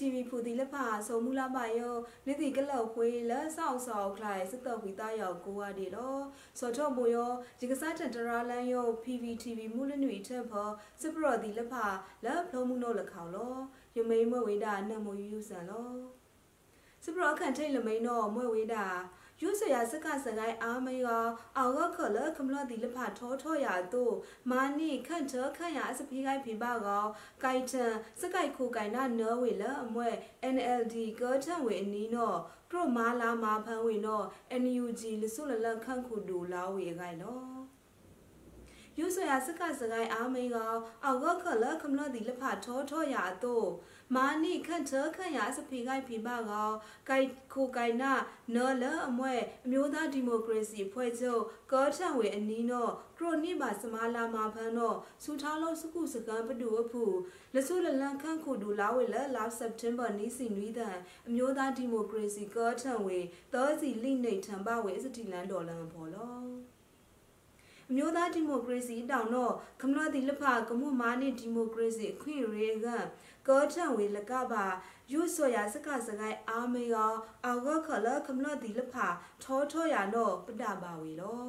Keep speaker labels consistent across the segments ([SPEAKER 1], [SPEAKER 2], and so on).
[SPEAKER 1] ကိုအဒီလာစေ PPTV ဖူတီလက်ဖာဆုံမူလာမယောလိတိကလောက်ခွေလဆောက်ဆောက်ခလိုက်စတော့ဝီသားယောကိုအဒီလောစောတော့မိုယောဒီကစားတတရာလန်ယော PPTV မူလနွေထက်ဖောစပရော်ဒီလက်ဖာလက်ဖလုံးမှုနို့လက်ခေါလောယမိန်မဝေဒနတ်မယူယူဆန်လောစပရော်ခန်ထိတ်လမိန်တော့မွေဝေဒ ယူဆရာစကစကိုင်းအာမယောအောကခလကမလဒီလဖထောထောရတို့မာနိခန့်ချခန့်ရအစဖိကိုင်းဖိပါကောကိုင်ထန်စကိုက်ခုကိုင်နာနော်ဝေလအမွဲ NLD ကောထန်ဝေအနီးနော်ပရိုမာလာမာဖန်ဝေနော် NUG လဆုလလခန့်ခုဒူလာဝေကိုင်နော် ယူဆရာစကစကိုင်းအာမေကောအောကခလကမလဒီလဖထောထောရတို့မာနိခန့်ချခန့်ရစဖိကိုက်ဖိပါကောကိုက်ခိုကိုင်နာနော်လအမွဲအမျိုးသားဒီမိုကရေစီဖွဲ့ချုပ်ကောထံဝေအနီးနော်ခရိုနိပါစမာလာမာဖန်နော်စူထားလုံးစကုစကန်ပတူအဖူလဆုလလန်ခန့်ခုဒူလာဝေလလာစက်တင်ဘာနီစီနွီဒန်အမျိုးသားဒီမိုကရေစီကောထံဝေသောစီလိနေထံပါဝေစတီလန်ဒေါ်လန်ဖော်လော အမျိုးသားဒီမိုကရေစီတောင်တော့ကမ္ဘာတိလဖကမှုမာနိဒီမိုကရေစီအခွင့်အရေးကကောထံဝေလကပါယူဆိုရစကစကိုင်းအာမေယောအောကခလကမ္ဘာတိလဖထောထောရတော့ပဒပါဝေလော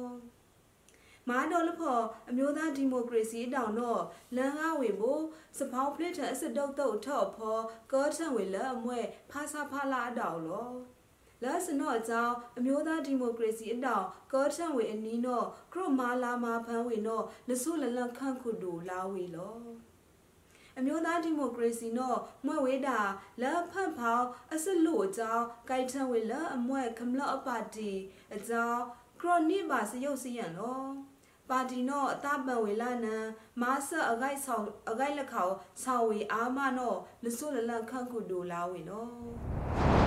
[SPEAKER 1] မာတော်လဖော်အမျိုးသားဒီမိုကရေစီတောင်တော့လန်ကားဝေဖို့စပောင်းပလစ်တဲ့အစစ်တုတ်တုတ်ထော့ဖော်ကောထံဝေလအမွဲဖာစာဖာလာအတောင်လော လာစနော့အကြောင်းအမျိုးသားဒီမိုကရေစီအတောင်ကောထံဝေအနီးတော့ခရမာလာမာဖန်းဝေတော့လဆုလလခန့်ခုဒူလာဝေလောအမျိုးသားဒီမိုကရေစီနော်မွဲဝေးတာလက်ဖတ်ဖောင်းအစလို့အကြောင်းဂိုက်ထံဝေလက်အမွဲခမလအပါတီအကြောင်းခရိုနိပါစရုပ်စီရန်လောပါတီနောအတပံဝေလာနံမာဆအဂိုက်ဆောင်အဂိုက်လက်ခေါဆောင်းဝေအာမနောလဆုလလခန့်ခုဒူလာဝေလော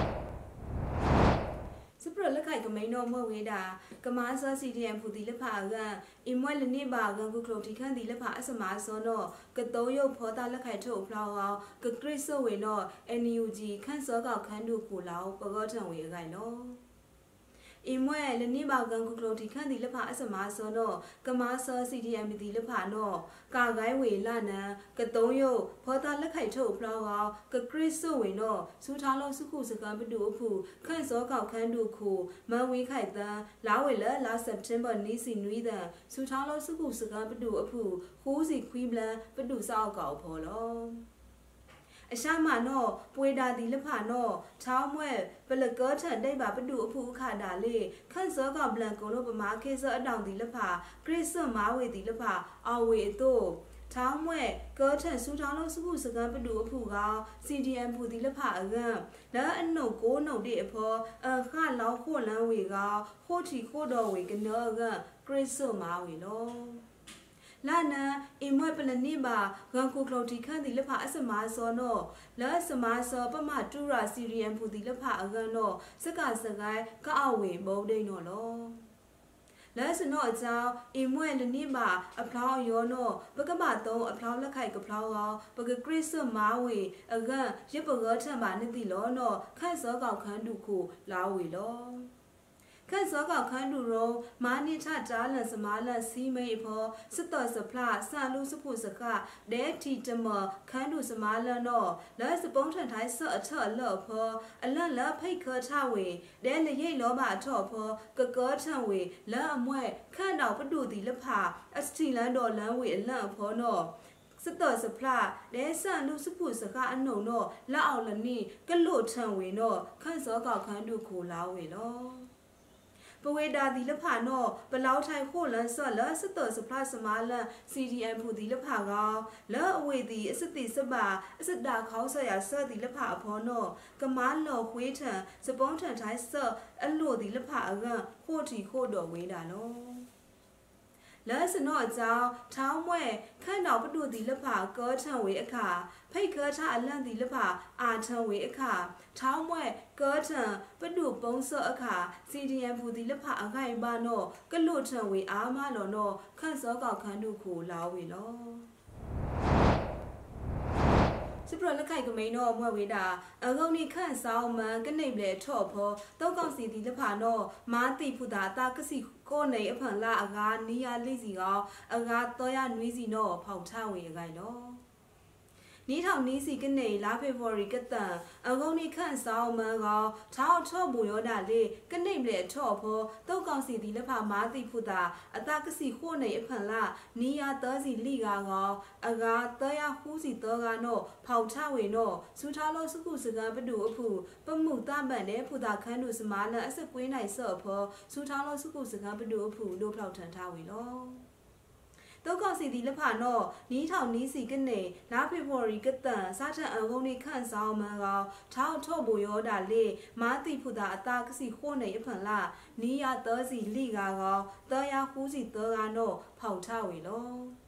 [SPEAKER 1] စပရလက်ခိုက်ကမိန်တော့မွဲဝေးတာကမားဆာ CDM ဖူတီလက်ဖာကအင်မွဲလနိပါကကုကလိုတီခန့်တီလက်ဖာအစမာစောနောကတောယုတ်ဖောတာလက်ခိုက်ထုတ်ဖလောက်အောင်ကကရစ်ဆိုဝေနော NUG ခန့်စောကောက်ခန်းတို့ကိုလောက်ပကောထံဝေအကိုင်နော အင်မွဲလနိဘာကန်ကုကလိုတီခန့်ဒီလဖာအစမာစောတော့ကမာစော CDM ဒီလဖာနော်ကာဂိုင်းဝေလာနံကတုံးယုဖောတာလက်ခိုက်ထုတ်ဖလောက်အောင်ကကရစ်ဆိုဝေနော်စူထားလို့စုခုစကံပတူအဖူခန့်စောကောက်ခန်းတို့ခုမန်ဝေးခိုက်တန်းလာဝေလလာစက်တင်ဘာနီစီနွီဒန်စူထားလို့စုခုစကံပတူအဖူခိုးစီခွီးဘလန်ပတူစောက်ကောက်ဖော်လော အရှာမနောပွေတာဒီလဖာနောချောင်းမွဲပလကောထန်တိတ်ပါပတူအဖူအခါတာလေခန့်စောကဘလန်ကုံလို့ပမာခေစောအတောင်ဒီလဖာခရစ်စမာဝေဒီလဖာအဝေအတို့ထောင်းမွဲကောထန်စူထောင်းလို့စခုစကန်ပတူအဖူက CDM ဖူဒီလဖာအကံလာအနုတ်ကိုနှုတ်တဲ့အဖောအခလောက်ခိုလန်းဝေကခိုထီခိုတော်ဝေကနောကခရစ်စမာဝေလော လာနံအင်မွဲပလနိပါဂန်ကိုကလော်တီခန့်ဒီလဖအစမာစောနောလာစမာစောပမတူရာစီရီယမ်ဖူဒီလဖအကန်နောစကစကိုင်းကအဝေမုံဒိန်နောလောလဲစနောအကြောင်းအင်မွဲလနိပါအဖလောင်းယောနောပကမတုံးအဖလောင်းလက်ခိုက်ကဖလောင်းအောင်ပကခရစ်စမာဝေအကန်ရပကောထံပါနိတိလောနောခန့်စောကောက်ခန်းတုခုလာဝေလော ခန့်စောကခန်းတူရောမာနိထတာလန်စမာလန်စီမိတ်ဖောစစ်တော်စဖလာဆာလူစဖို့စကဒဲတီတမခန်းတူစမာလန်တော့လဲစပုံးထန်ထိုင်းဆော့အထော့အလော့ဖောအလန့်လဖိတ်ခထဝေဒဲလရိတ်လောဘအထော့ဖောကကောထံဝေလဲအမွဲခန့်တော်ပတူတီလဖာအစတီလန်တော်လန်ဝေအလန့်ဖောနော်စတော်စဖလာလဲဆန်လူစပုစကအနုံတော့လက်အောင်လနိကလုထံဝေတော့ခန့်စောကောက်ခန်းတူကိုလာဝေလော ပဝေဒါဒီလဖာနောပလောက်ထိုင်ခိုလန်ဆော့လစတစဖလာစမာလန် CDM ဖူဒီလဖာကောလောအဝေဒီအစတိစပါအစတာခေါဆရာဆော့ဒီလဖာအဖောနောကမားလော်ခွေးထန်စပုံးထန်ထိုင်းဆော့အလို့ဒီလဖာအကခို့တီခို့တော်ဝေးတာလော လဲစနော့အကြောင်းထောင်းမွဲခန့်တော်ပတူဒီလဖာကောထံဝေအခါဖိတ်ခောထအလန့်ဒီလဖာအာထံဝေအခါထောင်းမွဲကောထံပတူပုံစောအခါ CDM ဖူဒီလဖာအခိုင်ပါနောကလုထံဝေအာမလောနောခန့်စောကောက်ခန်းတို့ကိုလာဝေလောစပရလက်ခိုက်ကမိန်တော့မွဲဝေးတာအကုန်းနိခန့်ဆောင်မန်ကနေပလေထော့ဖောတောက်ကောက်စီဒီလဖာတော့မာတိဖူတာတာကစီ ကိုနေအဖန်လာအကားနီယာလိစီကောအကားတော့ရနွီးစီတော့ဖောက်ချဝေခိုင်တော့ နီးထောင်နီးစီကနေလာဖေဖော်ရီကတန်အကုန်းနီခန့်ဆောင်မန်ကောထောက်ထော့ဘူယောဒါလေကနေလေထော့ဖောတုတ်ကောင်စီဒီလက်ဖာမာတိဖုတာအတကစီခို့နေအဖန်လာနီယာသောစီလိကာကောအကာတရဟူးစီတောကနောဖောက်ချဝေနောစူထားလို့စကုစကံပတူအဖုပမှုတမန်နဲ့ဖုတာခန်းတို့စမာလအစကွေးနိုင်ဆော့ဖောစူထားလို့စကုစကံပတူအဖုလို့ဖောက်ထန်ထားဝေလော တောက်ကောင်စီဒီလက်ဖာနောနီးထောင်နီးစီကနေလာဖေဖော်ရီကတန်စားထန်အကုန်းနေခန့်ဆောင်မန်ကောထောက်ထော့ဘူယောဒါလေမာတိဖုတာအတာကစီခိုးနေအဖန်လာနီးရသောစီလိကာကောတောရဟူးစီတောကနောဖောက်ထဝေလော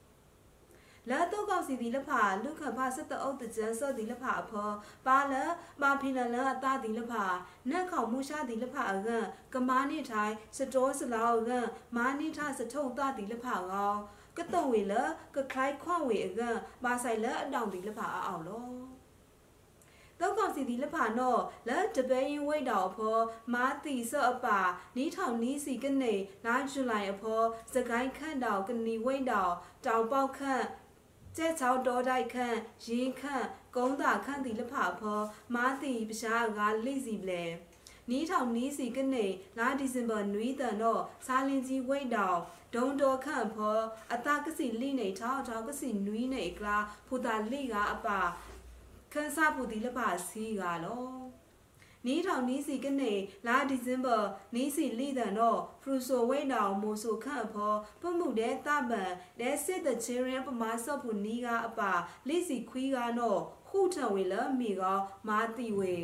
[SPEAKER 1] လာတော့ကောက်စီဒီလဖာလူခဖစတအုပ်တကြဆော့ဒီလဖာအဖောပါလမာဖီနလအတာဒီလဖာနက်ခေါမူရှာဒီလဖာအကန်ကမာနိထိုင်စတောစလောက်ကန်မာနိထစထုံတာဒီလဖာကော ကတုံဝေလကခိုင်ခွန်ဝေအကန်မာဆိုင်လအတောင်ဒီလဖာအောင်လောတော့ကောင်စီဒီလဖာနောလက်တပဲရင်ဝိတ်တော်ဖောမာတီဆော့အပါနီးထောင်နီးစီကနေလာဇူလိုင်အဖောစကိုင်းခန့်တော်ကနီဝိတ်တော်တောင်ပေါက်ခန့်ကျဲချောင်းတော်တိုက်ခန့်ရင်ခန့်ကုန်းတာခန့်တီလဖာဖောမာတီပရှားကလိစီပလဲ နီးထောင်နီးစီကနေလာဒီဇင်ဘာနွီးတန်တော့စားလင်းကြီးဝိတ်တော်ဒုံတော်ခန့်ဖောအတာကစီလိနေထောက်ထောက်ကစီနွီးနေကလာဖူတာလိကအပါခန်းစားပူဒီလပါစီကလောနီးထောင်နီးစီကနေလာဒီဇင်ဘာနီးစီလိဒန်တော့ဖရူဆိုဝိတ်တောင်မိုဆိုခန့်ဖောပမှုတဲ့တပန်တဲ့စစ်တဲ့ချင်းရပမာဆော့ဖူနီးကအပါလိစီခွီးကနော်ခုထံဝေလမိကမာတိဝေ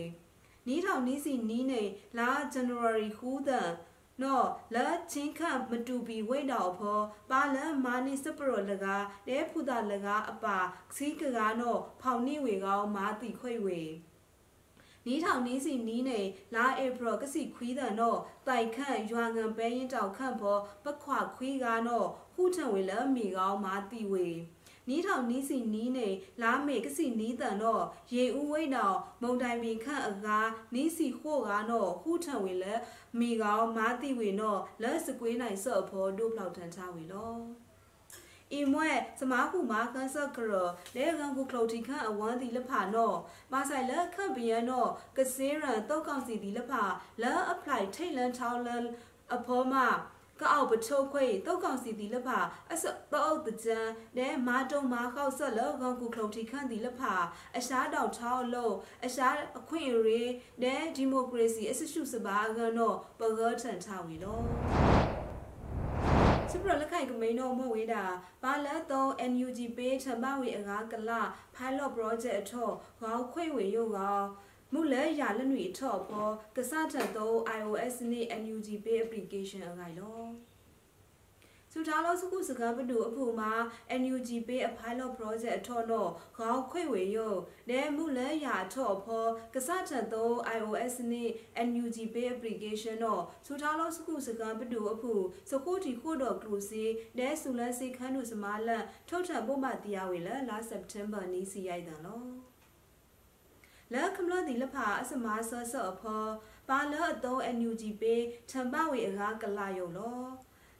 [SPEAKER 1] နီးထောင်နီးစီနီးနေလာ January ခူးတန်နော်လာချင်းခမတူပီဝိတ်တော်ဖောပါလန်မာနိစပရောလကတဲဖူတာလကအပါစီကကနော်ဖောင်နိဝေကောင်းမာတိခွေဝေနီးထောင်နီးစီနီးနေလာဧပြီကစီခွီးတဲ့နော်တိုင်ခန့်ရွာငံပဲရင်တောက်ခန့်ဖောပခွာခွီးကနော်ခုထံဝေလမိကောင်းမာတိဝေ နီးထောင်နီးစီနီးနေလာမေကစီနီးတန်တော့ရေဦးဝိတ်တော်မုံတိုင်ပင်ခန့်အကားနီးစီခို့ကားတော့ခုထံဝေလဲမိကောင်းမာတိဝေတော့လက်စကွေးနိုင်ဆော့ဖော်တို့ဖောက်ထန်ချဝေလောအီမွဲစမားခုမာကန်ဆာကရလေကန်ခုကလော်တီခန့်အဝမ်းဒီလဖာနော်မာဆိုင်လက်ခန့်ပယံနော်ကစေးရန်တောက်ကောင်စီဒီလဖာလဲအပလိုက်ထိတ်လန်ချောင်းလန်အဖောမ ကအောက်ပချိုးခွေတောက်ကောင်စီဒီလဖာအစတောက်တကြံနဲမာတုံမာခောက်ဆက်လောကောင်ခုကလုတ်တီခန့်ဒီလဖာအရှားတောက်ချောင်းလို့အရှားအခွင့်အရေးနဲဒီမိုကရေစီအစရှုစပါကနောပဂတ်ထန်ချဝီလောစပရလက်ခိုင်ကမိန်တော့မဝေးတာဘာလတ်တော့ NUG ပေးချမဝေအငါကလ pilot project အထောခေါခွေဝေရုပ်ကော မူလဲရလနွေထော့ပေါ်ကစားထတ်တော့ iOS နဲ့ NUG Pay application အငိုင်လောစူထားလို့စကုစကားပတူအဖူမှာ NUG Pay a pilot project အထော့တော့ခေါခွေဝေရုပ်နဲမူလဲရထော့ပေါ်ကစားထတ်တော့ iOS နဲ့ NUG Pay application တော့စူထားလို့စကုစကားပတူအဖူစခုတီခို့တော့ကလူစီနဲဆူလန်စီခန်းတို့စမာလန်ထုတ်ထပ်ပုံမှတရားဝေလလာ September နီးစီရိုက်တယ်နော် လဲကမလဒီလဖာအစမာဆဆအဖောပါလအတုံး NUG ပေးထံပဝေအကားကလာယုံလော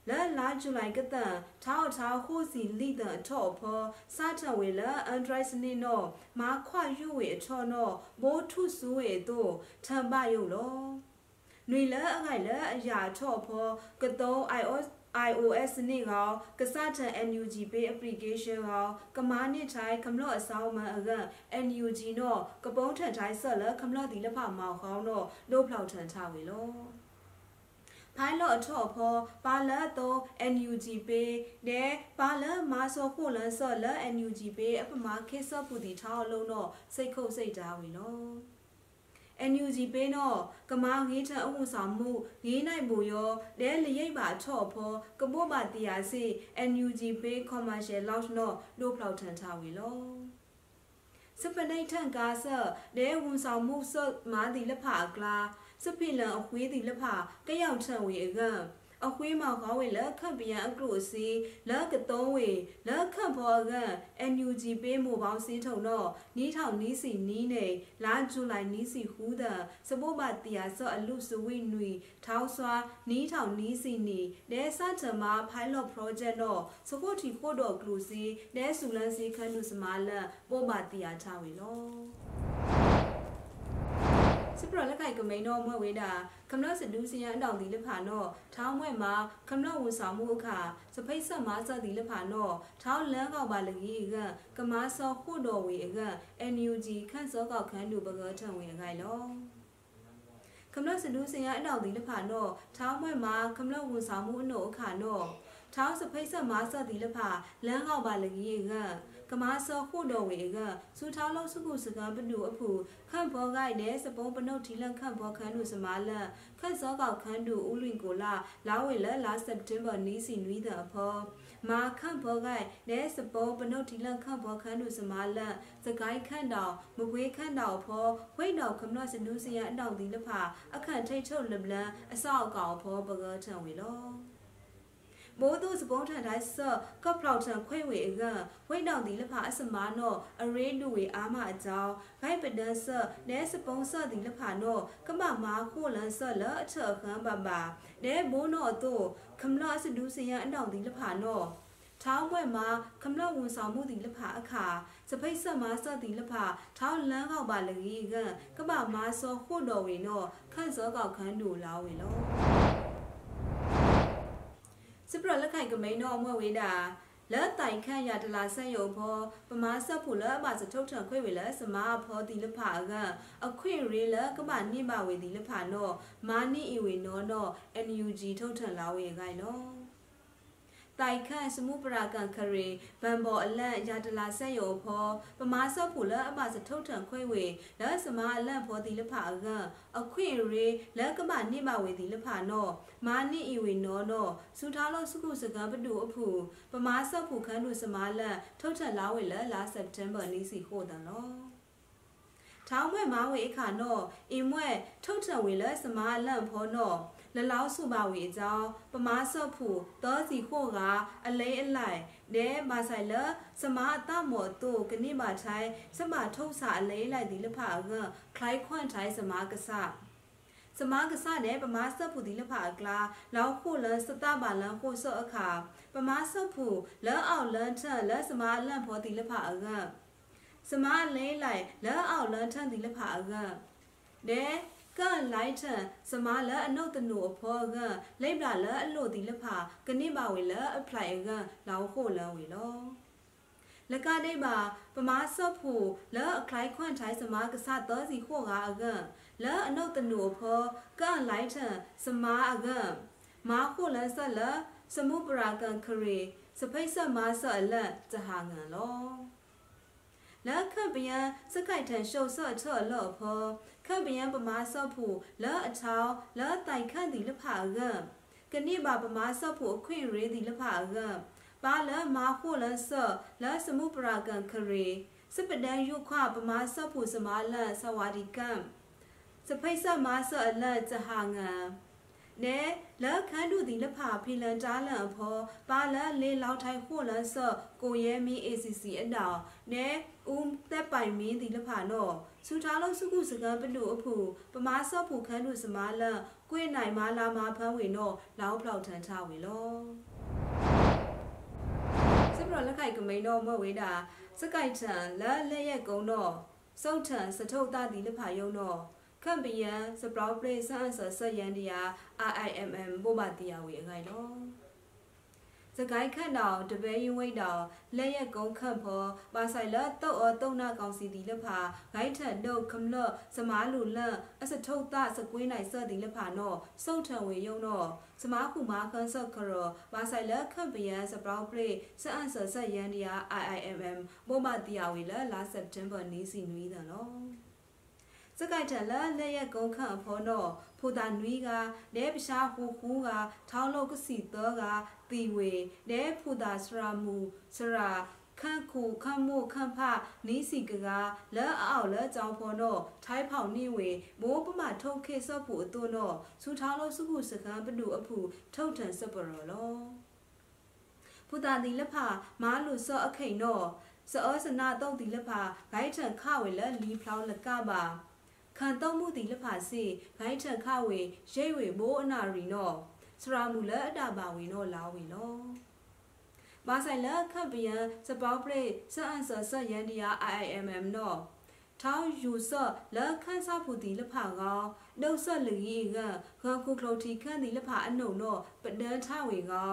[SPEAKER 1] လဲလာဇူလိုင်ကတန်ထောက်ထောက်ဟိုစီလိတန်အထော့ဖောစာထဝေလအန်ဒရိုက်စနီနောမာခွာယူဝေအထော့နောဘိုးထုဆူဝေတို့ထံပယုံလောနွေလဲအခိုင်လဲအရာထော့ဖောကတုံး iOS iOS နဲ့ကောကစားတဲ့ NUG Pay application ကောကမားနစ်ထိုင်ကမလို့အဆောင်မအက NUG တော့ကပုံးထန်တိုင်းဆက်လကမလို့ဒီလက်ဖမောက်ခေါင်းတော့လို့ဖောက်ထန်ချဝေလို့ဖိုင်လော့အထော့ဖောပါလတ်တော့ NUG Pay နဲ့ပါလတ်မာဆောဖို့လန်ဆော့လ NUG Pay အပမာခေဆော့ပူတီထောင်းလုံးတော့စိတ်ခုတ်စိတ်သားဝေလို့ NUG ပေးတော့ကမာငေးထအဝတ်ဆောင်မှုငေးနိုင်မှုရောလဲလရိပ်ပါချော့ဖောကပို့ပါတရားစီ NUG ပေး commercial launch တော့လို့ဖောက်ထန်ထားဝေလောစပနိတ်ထန်ကားဆလဲဝန်ဆောင်မှုဆမာဒီလက်ဖာကလာစပိလန်အခွေးဒီလက်ဖာကရောက်ထန်ဝေအက အခွေးမောင်ခေါဝေလက်ခန့်ပယံအကရုစီလက်ကတုံးဝေလက်ခန့်ဖော်ကန် NUG ပေးမို့ပေါင်းစင်းထုံတော့နီးထောင်နီးစီနီးနေလာဇူလိုင်နီးစီဟူးတဲ့စပိုးပါတီယာဆော့အလူစဝိနွီထောင်းစွာနီးထောင်နီးစီနီနဲစချမ pilot project တော့စကိုတီခို့တော့ကလူစီနဲဆူလန်စီခန်းနုစမာလပို့ပါတီယာချဝေလော စပရလက်ကိုက်ကမိန်တော့မွဲ့ဝေးတာကမ္လစဒူးစီယန်အတောင်ဒီလက်ဖာနော်ထောင်းမွဲ့မှာကမ္လဝန်ဆောင်မှုအခါစဖိတ်ဆက်မားဆက်ဒီလက်ဖာနော်ထောင်းလန်းကောက်ပါလကြီးကကမားစောခုတော်ဝေက NUG ခန့်စောကောက်ခန်းလူပကောထံဝေခိုင်လောကမ္လစဒူးစီယန်အတောင်ဒီလက်ဖာနော်ထောင်းမွဲ့မှာကမ္လဝန်ဆောင်မှုအနို့အခါနော်ထောင်းစဖိတ်ဆက်မားဆက်ဒီလက်ဖာလန်းကောက်ပါလကြီးက ကမားစောခုတော်ဝေကစူထောင်းလုံးစုခုစကံပနုအဖူခန့်ဘောဂိုက်နဲ့စပုံးပနုတ်ထီလန့်ခန့်ဘောခန်းတို့စမာလန့်ခန့်စောကောက်ခန်းတို့ဥလွင်ကိုလာလာဝေလလာစက်တင်ဘာနီးစီနွီးတဲ့အဖော်မာခန့်ဘောဂိုက်နဲ့စပုံးပနုတ်ထီလန့်ခန့်ဘောခန်းတို့စမာလန့်စကိုင်းခန့်တော်မကွေးခန့်တော်ဖော်ဝိတ်တော်ခမနစနူးစရအတောင်ဒီလဖအခန့်ထိတ်ထုတ်လပလန်အဆောက်အကောင်ဖော်ပကထံဝေလော မိုးသူစပုံးထန်တိုင်းဆော့ကော့ဖလောက်ထန်ခွေဝေအကဝိတ်တောင်ဒီလဖအစမာနောအရေးလူဝေအားမအကြောင်းဂိုက်ပဒန်ဆော့နဲစပုံးဆော့ဒီလဖနောကမမာခိုလန်ဆော့လအချခန်းပပါနဲမိုးနောတို့ခမလအစဒူးစရန်အတောင်ဒီလဖနောထောင်းဘွဲ့မှာခမလဝန်ဆောင်မှုဒီလဖအခါစပိတ်ဆက်မှာစသည်လဖထောင်းလန်းကောက်ပါလကြီးကကပမာစောခုတော်ဝေနောခန့်စောကောက်ခန်းတို့လာဝေလော စပရလက်ခိုင်ကမိန်တော့အမွဲဝေးတာလက်တိုင်ခန့်ရတလာဆက်ရုံဖောပမာဆက်ဖို့လက်အပါစထုတ်ထံခွေဝေလက်စမာဖောတီလဖာကအခွင့်ရေလကမနိမဝေတီလဖာနောမာနိအီဝေနောနော NUG ထုတ်ထံလာဝေခိုင်လော တိုင်ခန့်စမှုပရာကန်ခရေဘန်ဘော်အလန့်ရာတလာဆက်ယောဖောပမာဆော့ဖူလအမစထုတ်ထံခွေဝေလက်စမာအလန့်ဖောတီလဖာကအခွင့်ရေလက်ကမနိမဝေတီလဖာနောမာနိအီဝေနောနောစူထားလို့စုခုစကံပတူအဖူပမာဆော့ဖူခန်းတို့စမာလန့်ထုတ်ထံလာဝေလက်လာစက်တမ်ဘာနီစီဟိုတန်လောထောင်းဘွဲ့မာဝေအခါနောအင်မွဲထုတ်ထံဝေလက်စမာလန့်ဖောနော လလောက်စုပါဝေအကြောင်းပမာဆော့ဖူတောစီခို့ကအလေးအလိုက်ဒဲမာဆိုင်လစမာအတမော်တုကနိမာထိုင်စမာထုတ်စာအလေးလိုက်ဒီလဖအကခလိုက်ခွန့်ထိုင်စမာကဆစမာကဆနဲ့ပမာဆော့ဖူဒီလဖအကလာလောက်ခို့လစတပါလန်ခို့ဆော့အခါပမာဆော့ဖူလောအောက်လန်ထလစမာလန့်ဖောဒီလဖအကစမာလေးလိုက်လောအောက်လန်ထဒီလဖအကဒဲ ကလိုက်ထစမလအနုတ်တနုအဖောကလိပ်လာလအလို့ဒီလဖာကနိပါဝေလအဖလိုက်ကလောခိုလန်ဝေလောလကဒိပါပမာဆော့ဖို့လောအခိုင်ခွန့်ထိုင်စမကဆသောစီခိုကအကလောအနုတ်တနုအဖောကလိုက်ထစမအကမာခိုလန်ဆက်လစမှုပရာကန်ခရီစဖိတ်ဆက်မာဆော့အလက်ဇဟာငန်လော လက်ခပ်ပြန်စကိုက်ထန်ရှုပ်ဆော့ချော့လော့ဖောခန့်ပယံပမာဆော့ဖို့လော့အချောင်းလော့တိုင်ခန့်ဒီလဖာကကနိဘာပမာဆော့ဖို့အခွင့်ရေးဒီလဖာကပါလမာခိုလဆော့လော့စမှုပရာကန်ခရေစပဒန်ယုခွပမာဆော့ဖို့စမာလဆဝါဒီကမ်စဖိတ်ဆမာဆော့အလတ်ဇဟာငန်နဲလက်ခန်းတို့ဒီလက်ဖာဖီလန်တားလန်အဖော်ပါလန်လေလောက်ထိုင်ခို့လန်ဆော့ကိုရဲမီ ACC အတောင်နဲ ဦးသက်ပိုင်မင်းဒီလက်ဖာနော်စူထားလို့စုခုစကံပလူအဖူပမာဆော့ဖူခန်းတို့စမာလန်ကွေးနိုင်မာလာမာဖန်းဝေနော်လောက်ဖောက်ထန်ချဝေလောစပရလက်ခိုက်ကမိန်တော့မဝေးတာစကိုက်ထန်လက်လက်ရက်ကုံတော့စုတ်ထန်စထုတ်တာဒီလက်ဖာယုံတော့ခန့်ပယံစပရောပလေးဆန်ဆဆယန်တရာ RIMM ပို့ပါတရားဝေအခိုင်တော့စ ကိုင်းခန့်တော်တပဲရင်ဝိတ်တော်လက်ရက်ကုန်းခန့်ဖော်ပါဆိုင်လတုတ်အောတုံနာကောင်စီဒီလက်ဖာဂိုင်းထန်ဒုတ်ခမလစမားလူလန့်အစထုတ်သစကွေးနိုင်ဆော့ဒီလက်ဖာနော်စုတ်ထံဝေယုံတော့စမားခုမာခန်းဆော့ခရောပါဆိုင်လခန့်ပယံစပရောပလေးစအန်ဆဆက်ယန်တရာ IIMM ပို့ပါတရားဝေလလာစက်တင်ဘာနီးစီနွီးတယ်နော် စကိုက်ထလလက်ရက်ကုန်းခန့်ဖော်တော့ဖူတာနွီးကလဲပရှားဟူဟူးကထောင်းလောက်ကစီတော့ကတီဝေလဲဖူတာစရာမူစရာခခန့်ခုခန့်မို့ခန့်ဖနီးစီကကလဲအောက်လဲကြောင်ဖော်တော့ထိုင်းဖောက်နေဝေမိုးပမထုတ်ခေဆော့ဖို့အသွတော့စူထောင်းလို့စုခုစကံပဒူအဖူထုတ်ထန်စပရော်လောဖူတာဒီလက်ဖာမားလူစော့အခိန်တော့စောစနာတော့ဒီလက်ဖာဂိုင်းထန်ခဝေလဲလီဖလောင်းလကပါ ခံတော့မှုဒီလက်ဖာစီဂိုင်းထန်ခဝေရိတ်ဝေမိုးအနာရီနော်စရာမူလဲအတာပါဝေနော်လာဝေလောမာဆိုင်လက်ခပ်ပယံစပေါပရိစအန်ဆာဆယန်ဒီယာ IIMM နော်ထောင်းယူဆော့လက်ခန်းစားဖူတီလက်ဖာကောနှုတ်ဆော့လူကြီးကခခုကလိုတီခန့်ဒီလက်ဖာအနုံတော့ပဒန်းထဝေကော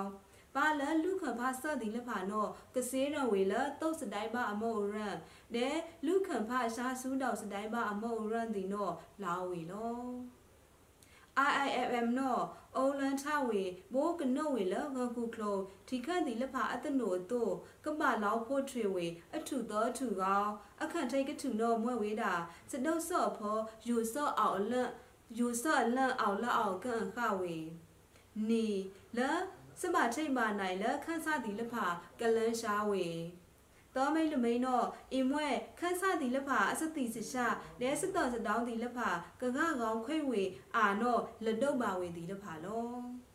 [SPEAKER 1] ပါလလူခဖာဆော့ဒီလက်ဖာနော်ကစေးတော်ဝေလတုတ်စတိုင်းပါအမောရန်ဒဲလူခဖာရှာဆူးတော်စတိုင်းပါအမောရန်ဒီနော်လာဝေလော IIFM နော်အိုလန်ထဝေဘိုးကနော့ဝေလဂခုကလိုဒီခန့်ဒီလက်ဖာအတနိုတို့ကပလောက်ဖို့ထွေဝေအထုတော်ထုကောအခန့်ထိတ်ကထုနော်မွဲ့ဝေတာစတုတ်ဆော့ဖောယူဆော့အောင်လန့်ယူဆော့လန့်အောင်လက်အောင်ကန်ခဝေနီလ စမထိတ်မနိုင်လခန်းစားဒီလက်ဖာကလန်းရှားဝေတော်မိတ်လူမိန်တော့အင်မွဲခန်းစားဒီလက်ဖာအစတိစရှာလဲစတော်စတောင်းဒီလက်ဖာကကကောင်ခွေဝေအာနော့လတုတ်ပါဝေဒီလက်ဖာလော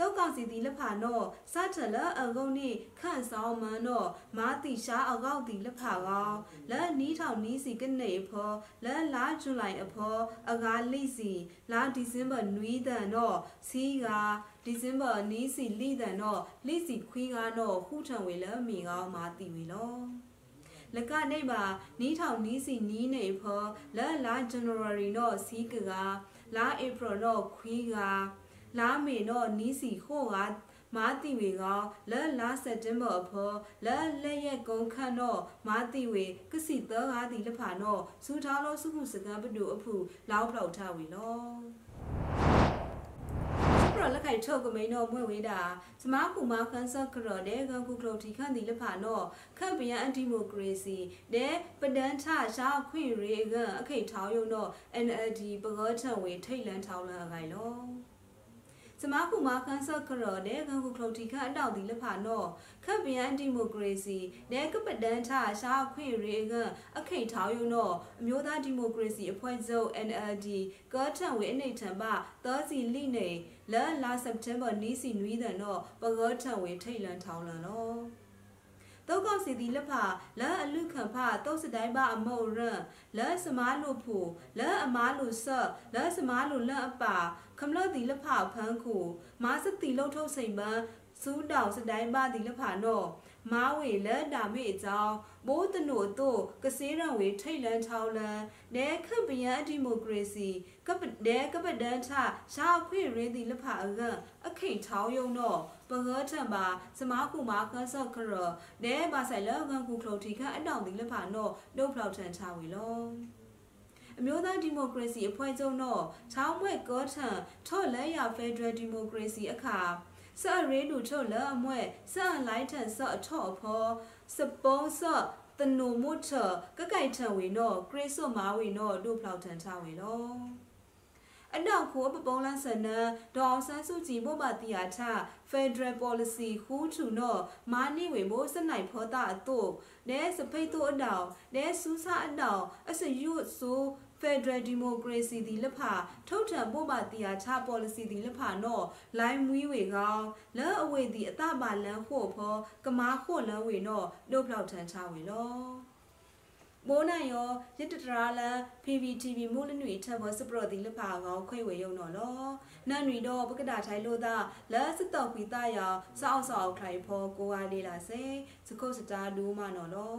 [SPEAKER 1] တောက်ကောင်စီဒီလက်ဖာနော့စထလအငုံနိခန့်ဆောင်မန်နော့မာတိရှားအကောက်ဒီလက်ဖာကောင်လဲနီးထောင်နီးစီကနေဖောလဲလာဇူလိုင်အဖောအကားလိစီလာဒီဇင်ဘာနွီးတန်နော့စီကဒီဇင်ဘာနီးစီလိတန်တော့လိစီခွီးကားတော့ဟူထံဝေလမိကောင်းမာတီဝေလောလကနေပါနီးထောင်နီးစီနီးနေဖောလာလာ January တော့စီးကကလာ April တော့ခွီးက လာမေတော့နီးစီဟိုကမာတီဝေကလဲလာစက်တင်ဘာဖောလဲလက်ရက်ကုန်းခန့်တော့မာတီဝေကစီသောကားတီလဖာတော့စူထားလို့စုခုစကံပတူအဖူလောက်ဖောက်ထားဝေလောရလက်ခိုင်ထုတ်ကမိန်တော့မွဲ့ဝေးတာစမားကူမာခန်းဆက်ကရတဲ့ကကူကလိုတီခန့်ဒီလက်ဖာတော့ခန့်ပြန်အန်တီမိုကရေစီတဲ့ပဒန်းထရှားခွင့်ရေကအခိတ်ထောင်းယုံတော့ NLD ပကောထံဝေထိတ်လန်းထောင်းလန်းအခိုင်လော စမခုမာခန်းဆော့ကရောတဲ့ကခုခလုတ်တီခအတောက်ဒီလက်ဖာနော်ခပ်ပြန်ဒီမိုကရေစီတဲ့ကပဒန်းထရှားခွင့်ရေကအခိတ်ထောင်းယုံတော့အမျိုးသားဒီမိုကရေစီအဖွဲ့ချုပ် NLD ကောထံဝေအနိဋ္ဌံပသောစီလိနေလာလာစက်တင်ဘာနီးစီနွီးတဲ့နော်ပကောထံဝေထိတ်လန်းထောင်းလန်းနော်တောက်ကောက်စီဒီလက်ဖာလာအလူခံဖာတောက်စတိုင်းပါအမောရန်လာစမားလို့ဖူလာအမားလို့ဆော့လာစမားလို့လက်အပါ ခမလဒီလက်ဖာဖန်းခုမာစတီလောက်ထုတ်စိန်ပန်းစူးတောင်စတိုင်းပါဒီလက်ဖာနော်မားဝေလက်တာမေအကြောင်းမိုးတနို့တို့ကစေးရံဝေထိတ်လန်းချောင်းလန်းနဲခန့်ပယံဒီမိုကရေစီကပဒဲကပဒန်းထရှာခွေရင်းဒီလက်ဖာအကခိတ်ချောင်းယုံတော့ပငေါထံပါစမားကူမာခဆော့ခရနဲပါဆိုင်လောကန်ကူခလုတ်တီခအတောင်ဒီလက်ဖာနော်ဒုတ်ဖလောက်ထန်ချဝေလော အမျိုးသားဒီမိုကရေစီအဖွဲ့ချုပ်တော့ချောင်းမွဲ့ကောထံထော့လဲရဖက်ဒရယ်ဒီမိုကရေစီအခါစအရေးလူထော့လဲအမွဲ့စအလိုက်ထံဆော့အထော့အဖောစပုံးဆော့တနုံမုထကကိုက်ထံဝေနော်ဂရေဆော့မာဝေနော်ဒုတ်ဖလောက်ထန်ချဝေလောအနောက်ခိုးပပုံးလန်းစနဒေါအောင်ဆန်းစုကြည်ဘောပါတီယာထ Federal Policy ဟူးထူနော်မာနိဝေမိုးစနိုင်ဖောတာအတုနဲစဖိတ်တို့အတောင်နဲစူးစာအတောင်အစယူဆူ Federal Democracy ဒီလက်ဖာထုတ်ထံပို့ပါတီယာချ policy ဒီလက်ဖာနော်လိုင်းမွီးဝေကောင်းလဲအဝေဒီအတပါလန်းဖို့ဖောကမားဖို့လန်းဝေနော်ဒုတ်ဖောက်ထန်ချဝေလောမိုးနိုင်ရောရစ်တတရာလန် PPTV မိုးလနွေထပ်ဘောစပရတိလဖာကောခွေဝေယုံတော့လောနန်နွေတော့ပကဒါထိုင်လို့သာလဲစတော့ခွီတာရောစောက်စောက်ခိုင်ဖောကိုဝါလေးလာစေစကုတ်စတာဒူးမနော်လော